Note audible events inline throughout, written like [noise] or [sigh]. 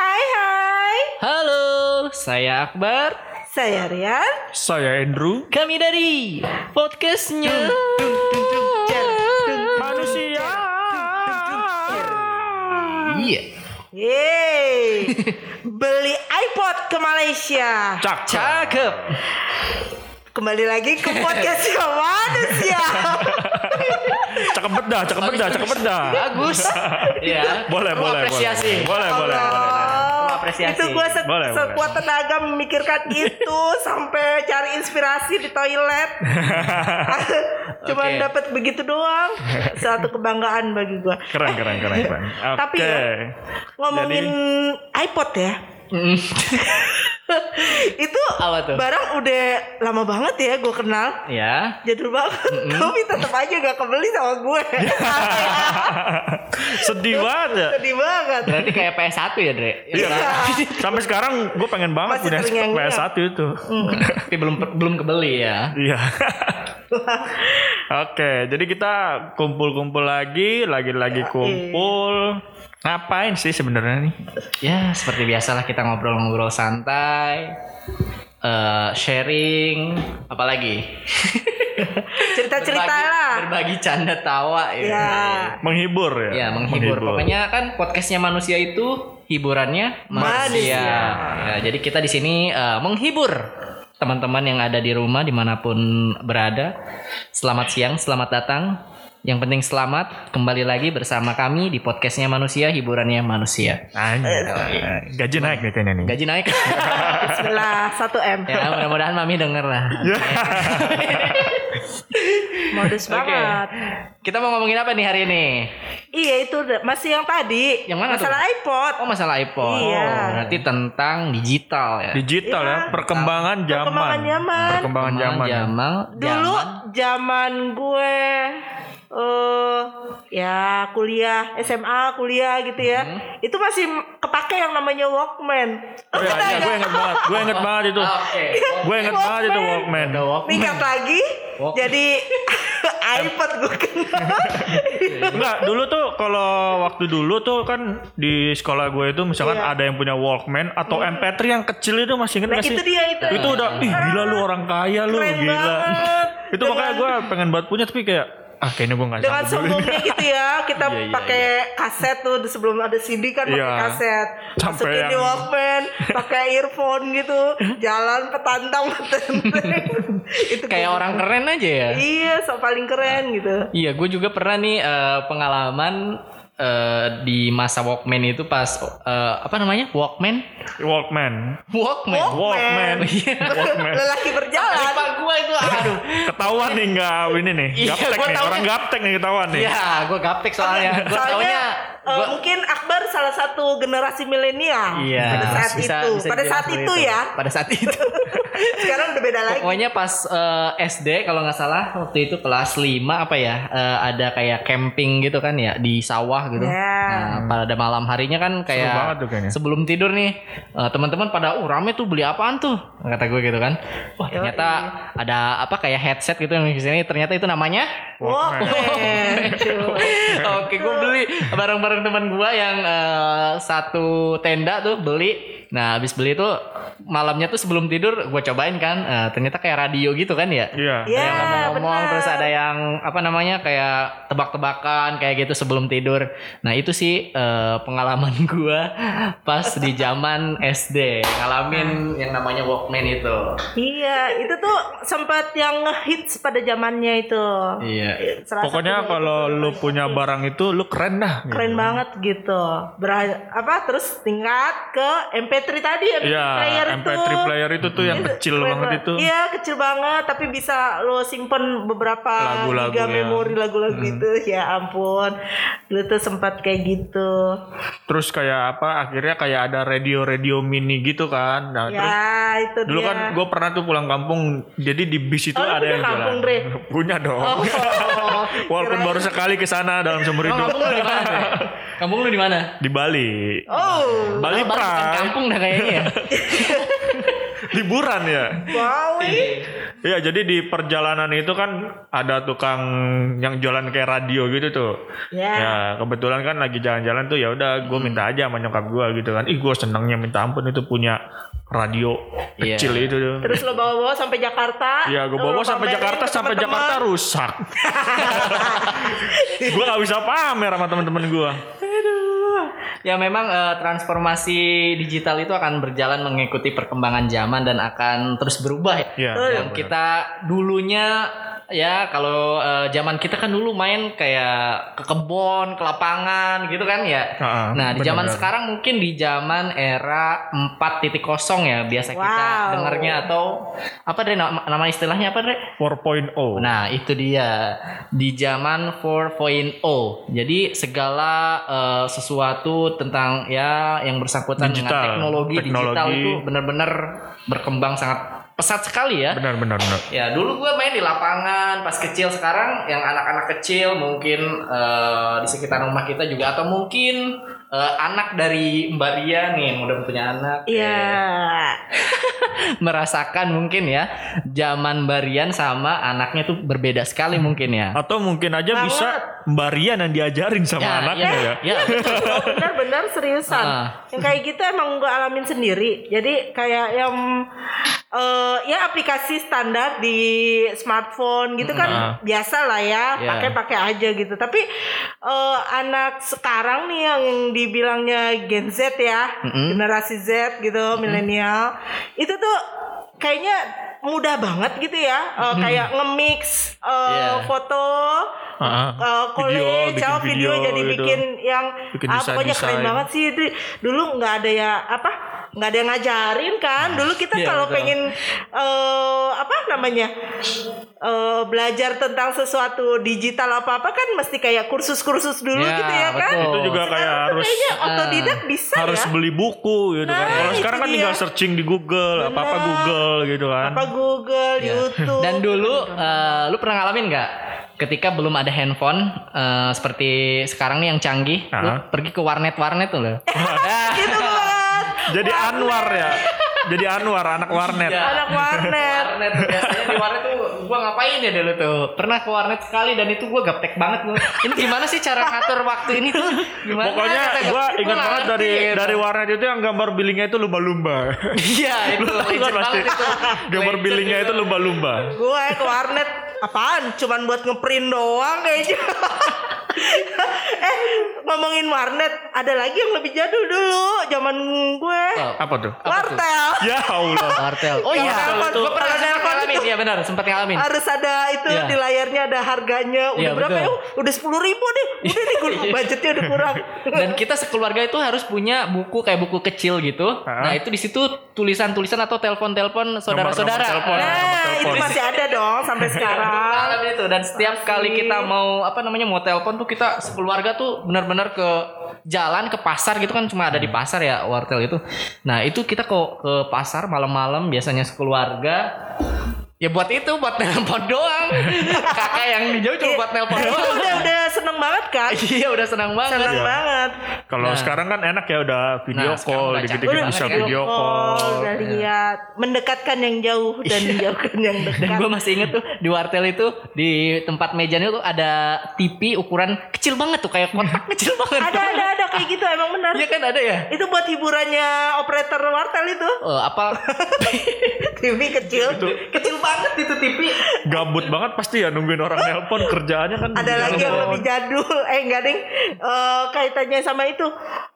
Hai hai, Halo, saya Akbar. saya Rian. Saya Andrew. Kami dari podcastnya. Manusia. Iya. Yeay, [laughs] beli iPod ke Malaysia. Cak. Cakep. Kembali lagi ke podcast yang [laughs] manusia. Cakep bedah, cakep bedah, cakep bedah. Bagus. [laughs] Iya. Boleh, Perlu boleh, apresiasi. boleh. Boleh, boleh, boleh. Apresiasi. itu gue se- Boleh, sekuat tenaga memikirkan itu [laughs] sampai cari inspirasi di toilet. [laughs] Cuman Oke. dapat begitu doang. Satu kebanggaan bagi gue. Keren, keren, keren, keren. Oke. Tapi ya, Ngomongin iPod ya. [laughs] Mm. [laughs] itu Apa tuh? barang udah lama banget ya gue kenal. Ya. Jadul banget. [laughs] Tapi tetap aja gak kebeli sama gue. [laughs] Sedih banget ya. Sedih banget. Berarti kayak PS1 ya, Dre? Iya. Sampai sekarang gue pengen banget Masih punya terngiang-ngiang. PS1 itu. Tapi belum belum kebeli ya. Iya. Oke, jadi kita kumpul-kumpul lagi, lagi-lagi kumpul. Ngapain sih sebenarnya nih? Ya, seperti biasalah kita ngobrol-ngobrol santai. eh sharing apalagi [laughs] Cerita-cerita Berbagi- lah. berbagi canda tawa ya. Ya. Menghibur ya? Ya menghibur. Pokoknya kan podcastnya manusia itu hiburannya manusia. Manusia. Ya, jadi kita di sini eh, menghibur teman-teman yang ada di rumah di mana pun berada. Selamat siang, selamat datang. Yang penting selamat kembali lagi bersama kami di podcastnya manusia hiburannya manusia. Anjir. Gaji naik nih kayaknya nih. Gaji naik. Bismillah 1 M. ya mudah-mudahan mami denger lah. [laughs] Modus Oke. banget. Kita mau ngomongin apa nih hari ini? Iya itu masih yang tadi. Yang mana Masalah iPod. Oh masalah iPhone. Iya. Oh, berarti tentang digital ya. Digital ya, perkembangan zaman. Perkembangan zaman. Perkembangan zaman. Dulu zaman gue eh ya kuliah SMA kuliah gitu ya Hmm. itu masih kepake yang namanya Walkman Oh iya, iya, gue inget banget. Gue inget [laughs] banget itu. Gue inget banget itu Walkman. Tingkat lagi Walkman. jadi [laughs] iPod gue kenal [laughs] Enggak, dulu tuh kalau waktu dulu tuh kan di sekolah gue itu misalkan Iya. ada yang punya Walkman atau MP3 yang kecil itu masih inget nah gak sih? itu dia itu Itu udah, ih gila lu orang kaya lu, Keren gila. banget. Itu makanya gue pengen banget punya tapi kayak ah kayaknya gue gak dengan sombongnya [laughs] gitu ya kita Iya, iya, pakai kaset tuh sebelum ada CD kan pakai Iya. kaset. Sampai masukin di yang- Walkman pakai earphone gitu. Jalan petantang petenteng. [laughs] Itu Kayak gua- orang keren aja ya. iya so paling keren gitu. Iya, gue juga pernah nih eh, pengalaman eh, di masa Walkman itu pas eh, apa namanya Walkman? Walkman. Walkman. Walkman. Iya. [laughs] Walkman. lelaki berjalan Lupa gue itu aduh. Ketahuan nih nggak ini nih, Iya, gaptek gua nih, taunya- orang gaptek nih ketahuan nih. Iya, gue gaptek soalnya. Gue soalnya taunya gua- mungkin Akbar salah satu generasi milenial Iya. pada saat bisa- itu bisa pada saat seperti itu ya Pada saat itu. [laughs] sekarang udah beda lagi Pokoknya pas eh, SD kalau nggak salah waktu itu kelas 5 apa ya eh, ada kayak camping gitu kan ya di sawah gitu. Ya. Nah, pada malam harinya kan kayak banget tuh kayaknya. sebelum tidur nih eh, teman-teman pada uh rame tuh beli apaan tuh kata gue gitu kan. Wah ternyata ada apa kayak headset gitu yang di sini ternyata itu namanya Walkman Oke, gue beli bareng-bareng teman gue yang eh, satu tenda tuh beli. Nah, habis beli tuh malamnya tuh sebelum tidur gue cobain kan. Eh, ternyata kayak radio gitu kan ya. Iya. Iya, Ada yang ngomong-ngomong terus ada yang apa namanya kayak tebak-tebakan kayak gitu sebelum tidur. Nah, itu sih eh, pengalaman [laughs] gue pas di zaman SD ngalamin yang namanya Walkman itu. Iya, itu tuh sempat yang hits pada zamannya itu. Iya. Salah Pokoknya kalau itu. lu punya barang itu lu keren dah. gitu. keren banget gitu. Ber apa terus tingkat ke MP3 tadi MP3 Iya, player itu. MP3 player itu tuh yang Itu kecil keren banget itu. Iya, kecil banget tapi bisa lo simpen beberapa Lagu-lagu giga ya. memori lagu-lagu itu. Ya ampun. Dulu tuh sempat kayak gitu. Terus kayak apa? Akhirnya kayak ada radio-radio mini gitu kan. Nah, terus Ya, itu dulu dia. kan gue pernah tuh pulang kampung. Jadi di bis itu Oh, ada punya yang kampung, jualan. Dre? [laughs] Punya dong. Oh, [laughs] Walaupun kirain. baru sekali ke sana dalam seumur hidup. kampung lu di mana? Bre? Kampung lu di mana? Di Bali. Oh, Bali Oh, Pride. kampung dah kayaknya. ya. [laughs] Liburan ya. wow. ih. Iya, jadi di perjalanan itu kan ada tukang yang jualan kayak radio gitu tuh. Ya. Ya, kebetulan kan lagi jalan-jalan tuh ya udah gue minta aja sama nyokap gue gitu kan. Ih, gue senengnya minta ampun itu punya radio Iya. kecil itu tuh. Terus lo bawa-bawa sampai Jakarta. Iya, gue Lo bawa sampai Jakarta sampai. Jakarta rusak. [laughs] gue gak bisa pamer sama temen-temen gue. [laughs] Ya memang eh, transformasi digital itu akan berjalan mengikuti perkembangan zaman dan akan terus berubah ya. Iya. Yang kita dulunya ya kalau eh, zaman kita kan dulu main kayak ke kebon, ke lapangan gitu kan ya. Heeh, nah, di zaman sekarang mungkin di zaman era 4.0 ya biasa kita Wow. dengarnya atau apa deh nama, nama istilahnya apa deh? 4.0. Nah, itu dia di zaman 4.0. Jadi segala eh, sesuatu tentang ya yang bersangkutan dengan Digital. teknologi, digital Teknologi. itu benar-benar berkembang sangat pesat sekali ya. Benar, benar, benar. Ya dulu gue main di lapangan pas kecil sekarang yang anak-anak kecil mungkin eh, di sekitar rumah kita juga atau mungkin eh, anak dari Mbak Ria nih yang udah punya anak Iya. eh, [laughs] merasakan mungkin ya zaman Mbak Rian sama anaknya tuh berbeda sekali mungkin ya. Atau mungkin aja Banget. bisa Mbak Rian yang diajarin sama Ya, anaknya ya. ya. Oh, benar-benar seriusan. Ah. Yang kayak gitu emang gue alamin sendiri. Jadi kayak yang eh ya aplikasi standar di smartphone gitu kan Ah. biasa lah ya, pakai-pakai aja gitu. Tapi eh, anak sekarang nih yang dibilangnya Gen Z ya, generasi Z gitu, milenial, itu tuh kayaknya mudah banget gitu ya, Eh, kayak nge-mix eh, Iya. foto uh, college, bikin oh, video, video jadi gitu. bikin yang Bikin ah, pokoknya keren banget sih itu dulu nggak ada ya apa nggak ada yang ngajarin kan dulu kita Iya, kalau pengen eh apa namanya eh belajar tentang sesuatu digital apa apa kan mesti kayak kursus-kursus dulu Ya, gitu ya kan betul. Itu juga kayak Sekarang tuh harus kayaknya otodidak bisa harus ya beli buku gitu kan. Nah, Kalau itu sekarang kan dia. tinggal searching di Google, apa-apa Benar. Google gitu kan. apa Google Ya. YouTube Dan dulu eh, lu pernah ngalamin nggak ketika belum ada handphone eh, seperti sekarang nih yang canggih, lu Ah. pergi ke warnet-warnet tuh lo. gitu [laughs] Jadi Anwar ya. Jadi Anwar anak warnet. Iya. anak warnet warnet biasanya di warnet tuh gua ngapain ya dulu tuh pernah ke warnet sekali dan itu gua gaptek banget gua ini gimana sih cara ngatur waktu ini tuh gimana Pokoknya gua ingat banget ngerti dari gitu. dari warnet itu yang gambar billingnya itu lumba-lumba. iya itu legend kan pasti. banget itu Gambar billingnya itu lumba-lumba. gue ke warnet apaan cuman buat ngeprint doang kayaknya eh ngomongin warnet ada lagi yang lebih jadul dulu zaman gue Oh, Apa tuh? Apa tuh? wartel Ya Allah. Wartel. Oh iya, gue pernah ngalamin. itu- Iya benar, sempat ngalamin. harus ada itu Iya. di layarnya ada harganya udah Iya, berapa betul. ya udah sepuluh ribu nih udah nih gue [laughs] budgetnya udah kurang [laughs] Dan kita sekeluarga itu harus punya buku kayak buku kecil gitu. Hah? Nah itu di situ tulisan-tulisan atau telepon-telepon saudara-saudara. Nah, nomor nah itu masih ada dong sampai sekarang [laughs] itu dan setiap kali kita mau apa namanya mau telepon tuh kita sekeluarga tuh benar-benar ke jalan ke pasar gitu kan cuma ada di pasar ya wartel itu. Nah itu kita kok ke pasar malam-malam biasanya sekeluarga ya buat itu buat [laughs] nelpon doang. Kakak yang di jauh cuma buat nelpon itu doang. udah udah seneng banget kan [laughs] Iya udah senang banget. seneng Iya. banget Kalau Nah. sekarang kan enak ya udah video Nah, call, udah dikit-dikit bisa ya. video call. udah lihat mendekatkan yang jauh dan menjauhkan yang Dan dekat gue masih inget tuh di wartel itu di tempat mejanya tuh ada TV ukuran kecil banget tuh kayak kotak [laughs] kecil banget. ada ada ada kayak gitu emang benar Iya kan ada ya. itu buat hiburannya operator wartel itu Eh, apa [laughs] TV kecil kecil banget itu TV Gabut banget pasti ya nungguin orang nelpon kerjaannya kan. ada lagi yang telepon. Lebih jadul [laughs] eh enggak ding Eh, kaitannya sama itu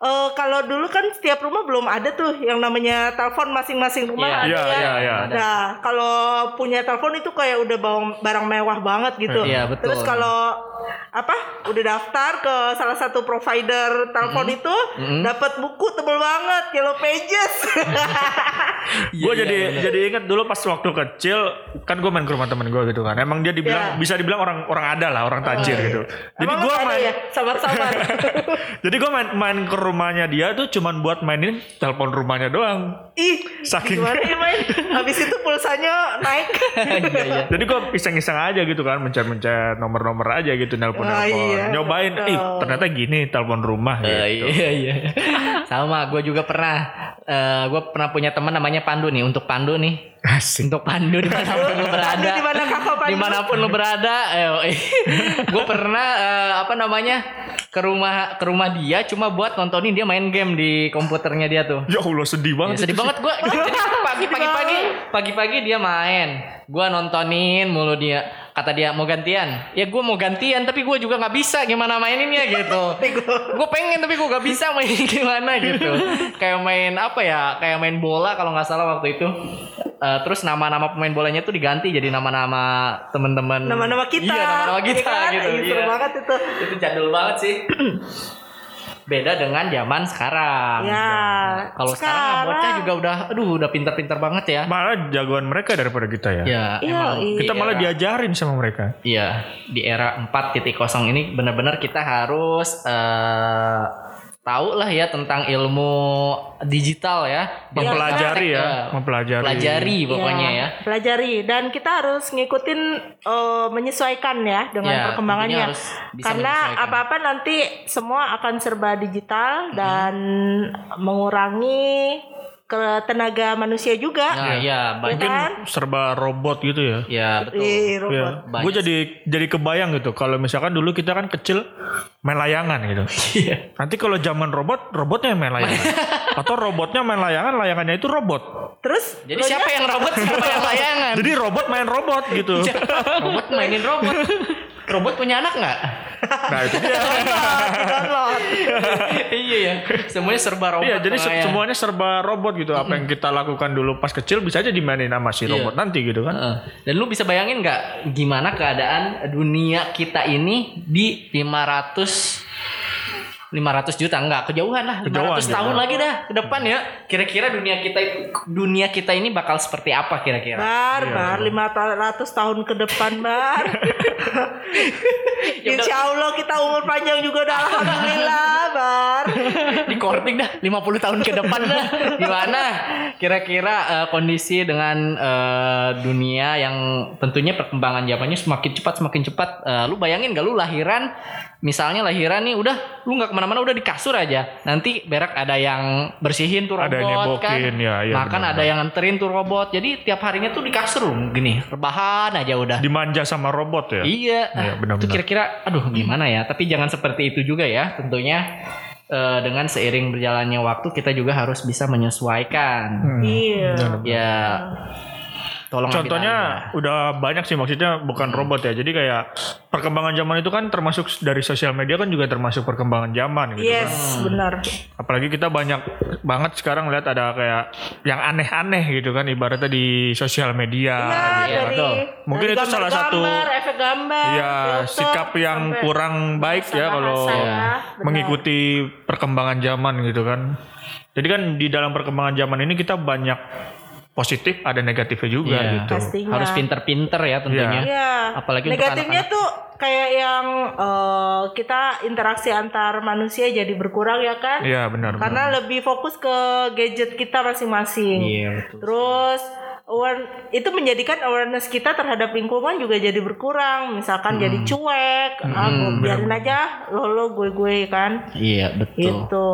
Eh, kalau dulu kan setiap rumah belum ada tuh yang namanya telepon masing-masing rumah Iya, ada Iya, ya iya. Ada. Nah, kalau punya telepon itu kayak udah barang, barang mewah banget gitu. Iya, betul. Terus kalau apa? Udah daftar ke salah satu provider telepon itu, dapat buku tebel banget, Yellow Pages. [laughs] gue jadi jadi inget dulu pas waktu kecil kan gue main ke rumah temen gue gitu kan emang dia dibilang Iya. bisa dibilang orang orang ada lah orang tajir gitu jadi gue main ya, sabar-sabar. [laughs] jadi gue main main ke rumahnya dia tuh cuman buat mainin telepon rumahnya doang Ih, Saking- gimana ya main? [laughs] Habis itu pulsanya naik. Iya iya. jadi gue iseng-iseng aja gitu kan mencet-mencet nomor-nomor aja gitu nelpon Ah, nelpon iya. nyobain eh Oh. ternyata gini telepon rumah Eh, gitu iya iya. [laughs] Sama gue juga pernah gue pernah punya teman namanya Pandu nih. Untuk Pandu nih, Asik. untuk Pandu di mana pun lu berada, Pandu di mana kakak Pandu? di mana pun lu berada, [laughs] gue pernah eh, apa namanya ke rumah ke rumah dia cuma buat nontonin dia main game di komputernya dia tuh. Ya Allah sedih Ya, banget. sedih banget gue. Jadi pagi pagi pagi pagi pagi dia main, gue nontonin mulu dia. Kata dia mau gantian, ya gue mau gantian tapi gue juga nggak bisa gimana maininnya gitu. [laughs] gue pengen tapi gue nggak bisa main [laughs] gimana gitu. Kayak main apa ya? Kayak main bola kalau nggak salah waktu itu. Eh, terus nama-nama pemain bolanya tuh diganti jadi nama-nama teman-teman. Nama-nama kita. Iya, nama-nama kita ya kan? gitu. Seru iya. banget itu. Itu jadul banget sih. [clears throat] Beda dengan zaman sekarang. Ya. Kalau sekarang, mah bocah juga udah aduh udah pintar-pintar banget ya. Malah jagoan mereka daripada kita ya. Ya, Iya, emang iya. Kita malah era- diajarin sama mereka. Iya, di era 4.0 ini benar-benar kita harus eh tahu lah ya tentang ilmu digital ya. Mempelajari ya, Ya, mempelajari. Pelajari pokoknya Iya, ya. Pelajari dan kita harus ngikutin eh, menyesuaikan ya dengan Ya, perkembangannya. tentunya harus bisa Karena menyesuaikan. apa-apa nanti semua akan serba digital dan mengurangi ke tenaga manusia juga. Nah, iya, banyak. Mungkin kan? Serba robot gitu ya. Ya, betul. Ih, robot. Ya, gue jadi jadi kebayang gitu. Kalau misalkan dulu kita kan kecil main layangan gitu. Iya. Nanti kalau zaman robot, robotnya yang main layangan. [laughs] Atau robotnya main layangan, layangannya itu robot. Terus Jadi siapa yang robot, siapa yang layangan? Jadi robot main robot gitu. [laughs] robot mainin robot. Robot punya anak nggak? Nah itu dia. download. iya ya. Semuanya serba robot. Iya, jadi se- makanya. semuanya serba robot gitu. Apa yang kita lakukan dulu pas kecil bisa aja dimainin sama si Iya. robot nanti gitu kan. Heeh. Dan lu bisa bayangin nggak gimana keadaan dunia kita ini di 500 500 juta enggak kejauhan lah 500 Kejauhan, tahun lagi dah ke depan ya kira-kira dunia kita dunia kita ini bakal seperti apa kira-kira Bar, Iya, bar, 500 tahun ke depan, bar. [laughs] Ya. Insya Allah kita umur panjang juga udah alhamdulillah, bar. di korting dah 50 tahun ke depan dah gimana kira-kira eh, kondisi dengan eh, dunia yang tentunya perkembangan zamannya semakin cepat semakin cepat Eh, lu bayangin gak lu lahiran misalnya lahiran nih udah lu nggak ke mana-mana udah di kasur aja nanti berak ada yang bersihin tuh robot Ada yang kan ya, iya, makan benar. ada yang nganterin tuh robot jadi tiap harinya tuh di kasur gini rebahan aja udah Dimanja sama robot ya. Iya, Iya, benar-benar. itu kira-kira, aduh gimana ya? Tapi jangan seperti itu juga ya, tentunya eh, dengan seiring berjalannya waktu kita juga harus bisa menyesuaikan. Hmm. Iya. Ya, tolong Contohnya alih udah banyak sih maksudnya bukan robot ya. Jadi kayak perkembangan zaman itu kan termasuk dari sosial media kan juga termasuk perkembangan zaman gitu. kan. Yes, benar. Apalagi kita banyak banget sekarang lihat ada kayak yang aneh-aneh gitu kan ibaratnya di sosial media. Iya, gitu. iya, dari betul. Mungkin dari itu salah satu- gambar, efek gambar, Ya filter, sikap yang sampai kurang baik ya kalau bahasa-bahasa, Iya. mengikuti perkembangan zaman gitu kan. Jadi kan di dalam perkembangan zaman ini kita banyak positif ada negatifnya juga Iya. gitu. Pastinya. Harus pinter-pinter ya tentunya. Iya. Apalagi untuk negatifnya tuh kayak yang eh, kita interaksi antar manusia jadi berkurang ya kan? Iya benar. Karena lebih fokus ke gadget kita masing-masing. Iya, betul. Terus aware- itu menjadikan awareness kita terhadap lingkungan juga jadi berkurang. Misalkan jadi cuek, ah, gua biarin aja lo lo gue gue kan. Iya, betul. Gitu.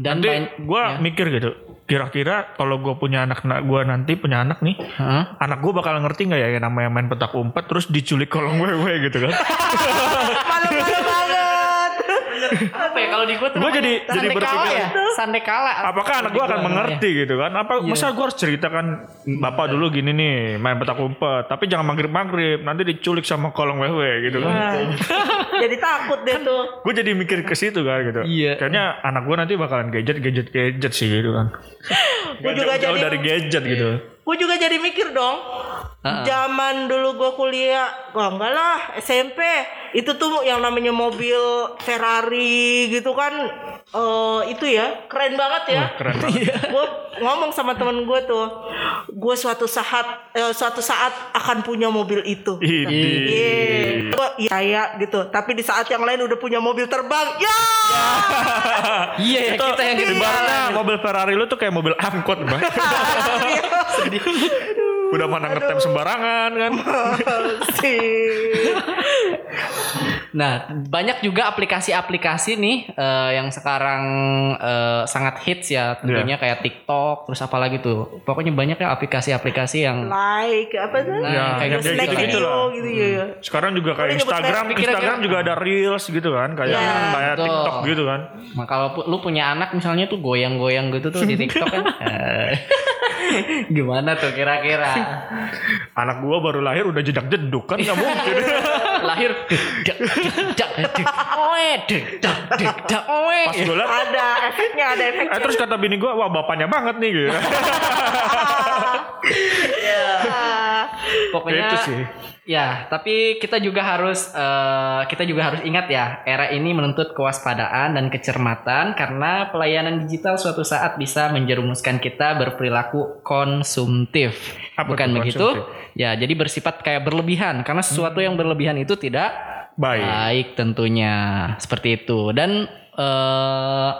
Dan gue mikir gitu. Kira-kira kalau gue punya anak, gue nanti punya anak nih, Hah? anak gue bakal ngerti nggak ya yang namanya main petak umpet terus diculik kolong wewe gitu kan? [laughs] Malu-malu banget. Apa ya kalau di gua tuh Gua namanya jadi- jadi berpikir- ya? Sandekala. Apakah anak gue akan gua mengerti gitu kan? Apa masa gue harus ceritakan bapak dulu gini nih main petak umpet, tapi jangan maghrib maghrib nanti diculik sama kolong wewe gitu kan? Nah, [laughs] jadi takut deh tuh. Gue jadi mikir ke situ kan gitu. Iya. Kayaknya anak gue nanti bakalan gadget gadget gadget sih gitu kan. Gua Gak juga jauh-jauh jadi- dari gadget gitu. Gue juga jadi mikir dong. Zaman dulu gue kuliah, wah enggak lah SMP itu tuh yang namanya mobil Ferrari gitu kan, eh itu ya keren banget ya. Keren banget. [laughs] gue ngomong sama temen gue tuh, gue suatu saat eh, suatu saat akan punya mobil itu. Iya, gue iya gitu. Tapi di saat yang lain udah punya mobil terbang, ya. [laughs] Iya ya kita yang ibaratnya mobil Ferrari lu tuh kayak mobil angkot, Bang. [laughs] Udah mana ngetem sembarangan kan. [laughs] Sih. Nah, banyak juga aplikasi-aplikasi nih eh, yang sekarang eh, sangat hits ya, tentunya Iya. kayak TikTok, terus apa lagi tuh. Pokoknya banyak ya aplikasi-aplikasi yang like apa tuh Nah, Ya, kayak gitu, gitu-gitu video lah. gitu ya Sekarang juga kayak Instagram. Instagram juga ada reels gitu kan, kayak Iya. kayak Betul. TikTok gitu kan. Nah, kalau lu punya anak misalnya tuh goyang-goyang gitu tuh di [laughs] TikTok kan. [laughs] Gimana tuh kira-kira? Anak gua baru lahir udah jedak jeduk kan nggak mungkin. [laughs] Lahir dak dak dak oe dak dak dak dak oe. Pas gua ada efeknya ada efeknya eh, terus kata bini gua, wah bapaknya banget nih gitu. [laughs] Pokoknya Itu sih. Ya, tapi kita juga harus eh, kita juga harus ingat ya, era ini menuntut kewaspadaan dan kecermatan karena pelayanan digital suatu saat bisa menjerumuskan kita berperilaku konsumtif. Apa Bukan begitu? konsumtif? Ya, jadi bersifat kayak berlebihan karena sesuatu yang berlebihan itu tidak Baik. baik tentunya. Seperti itu. Dan eh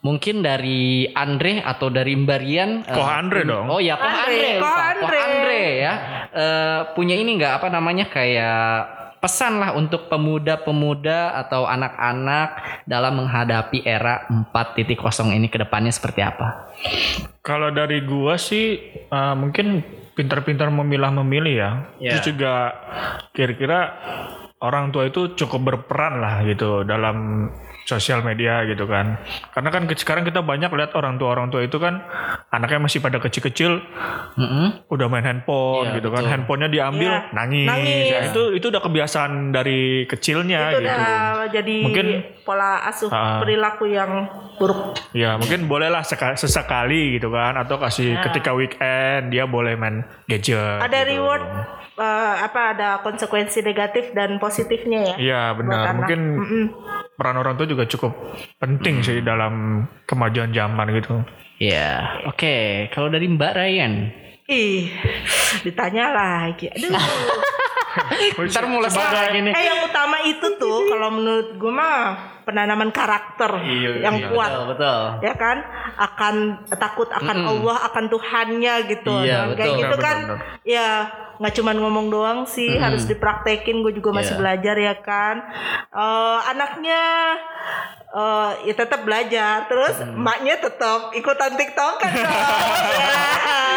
mungkin dari Andre atau dari Mbarian eh, Koh Andre dong. Oh ya, Koh Andre, Andre, Koh. Andre. Koh Andre ya. Eh, punya ini nggak apa namanya kayak pesan lah untuk pemuda-pemuda atau anak-anak dalam menghadapi era 4.0 ini ke depannya seperti apa? Kalau dari gua sih eh, mungkin pintar-pintar memilah-memilih ya. Ya. Terus juga kira-kira orang tua itu cukup berperan lah gitu dalam sosial media gitu kan. Karena kan sekarang kita banyak lihat orang tua-orang tua itu kan anaknya masih pada kecil-kecil Mm-mm. udah main handphone Iya, gitu kan. betul. Handphonenya diambil Iya, nangis. nangis. Ya, itu itu udah kebiasaan dari kecilnya itu gitu. udah jadi Mungkin- pola asuh Ah. perilaku yang buruk Ya mungkin bolehlah seka- sesekali gitu kan atau kasih Ya. ketika weekend dia boleh main gadget. ada gitu. reward eh, apa ada konsekuensi negatif dan positifnya ya Iya benar. Mungkin Mm-mm. peran orang tua juga cukup penting sih dalam kemajuan zaman gitu. Ya, oke. Kalau dari Mbak Ryan, ih ditanya lagi aduh [laughs] ntar mulai lagi nih. eh yang utama itu tuh kalau menurut gue mah penanaman karakter yang iya, kuat. Betul, betul. ya kan? Akan takut akan Allah akan Tuhannya gitu. Iya, Nah, kayak betul. gitu kan? benar, ya nggak cuman ngomong doang sih harus dipraktekin. Gue juga masih Iya. belajar ya kan? Eh, anaknya eh ya tetap belajar. Terus emaknya tetap ikutan tiktok kan [laughs]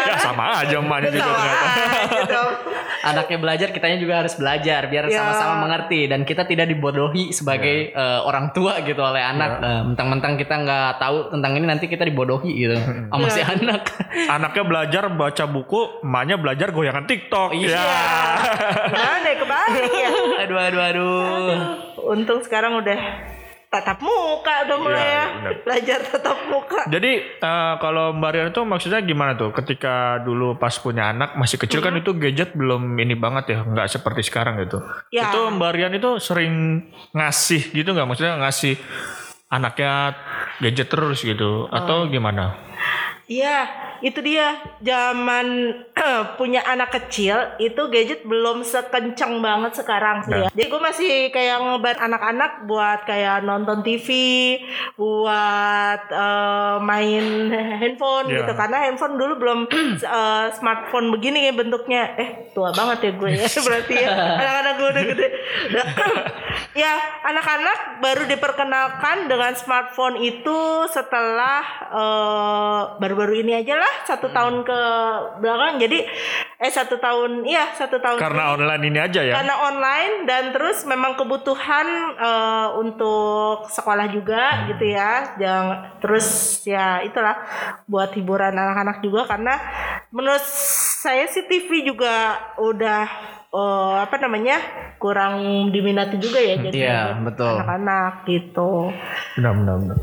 Ya. Sama aja emaknya juga Sama ternyata. aja dong. Anaknya belajar, kitanya juga harus belajar biar Ya. sama-sama mengerti. Dan kita tidak dibodohi sebagai eh, orang tua gitu oleh anak. Eh, mentang-mentang kita nggak tahu tentang ini nanti kita dibodohi gitu [laughs] sama si anak. Anaknya belajar baca buku, emaknya belajar goyangan TikTok. Iya. Ya. Gimana ya kebalik ya [laughs] aduh aduh aduh. untung sekarang udah tatap muka udah mulai Iya, ya benar. belajar tatap muka Jadi eh, kalau Mbak Rian itu maksudnya gimana tuh? Ketika dulu pas punya anak masih kecil kan itu gadget belum ini banget ya, nggak seperti sekarang gitu. Ya. Itu Mbak Rian itu sering ngasih gitu nggak? Maksudnya ngasih anaknya gadget terus gitu atau gimana? Iya, itu dia. Zaman punya anak kecil itu gadget belum sekencang banget sekarang sih ya. Jadi gue masih kayak ngebat anak-anak buat kayak nonton TV, buat eh, main [laughs] handphone Iya. gitu. Karena handphone dulu belum [clears throat] eh, smartphone begini kayak bentuknya. Eh tua banget ya gue ya [laughs] berarti ya. Anak-anak gue udah [laughs] gede. Udah. [clears throat] ya anak-anak baru diperkenalkan dengan smartphone itu setelah eh, baru-baru ini aja lah satu tahun ke belakang jadi eh satu tahun iya satu tahun Karena online ini aja ya. karena online dan terus memang kebutuhan eh, untuk sekolah juga gitu ya jangan terus ya itulah buat hiburan anak-anak juga karena menurut saya sih TV juga udah eh, apa namanya kurang diminati juga ya jadi Iya, buat betul. anak-anak gitu Benar, benar, benar.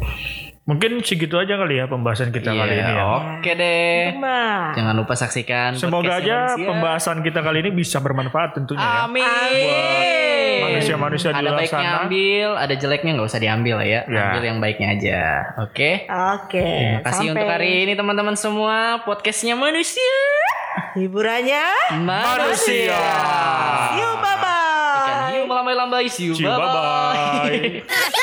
Mungkin segitu aja kali ya pembahasan kita kali Iya, ini ya. Oke deh. Cuma Jangan lupa saksikan Semoga aja manusia. pembahasan kita kali ini bisa bermanfaat tentunya ya. Amin. Manusia-manusia di ada luar baiknya sana. ambil, ada jeleknya nggak usah diambil ya. Ya. Ambil yang baiknya aja. Oke. Oke. Terima kasih untuk hari ini teman-teman semua podcastnya manusia. Hiburannya. Manusia. See you bye bye. Ikan hiu melambai-lambai. See you. Bye-bye. bye-bye. [laughs]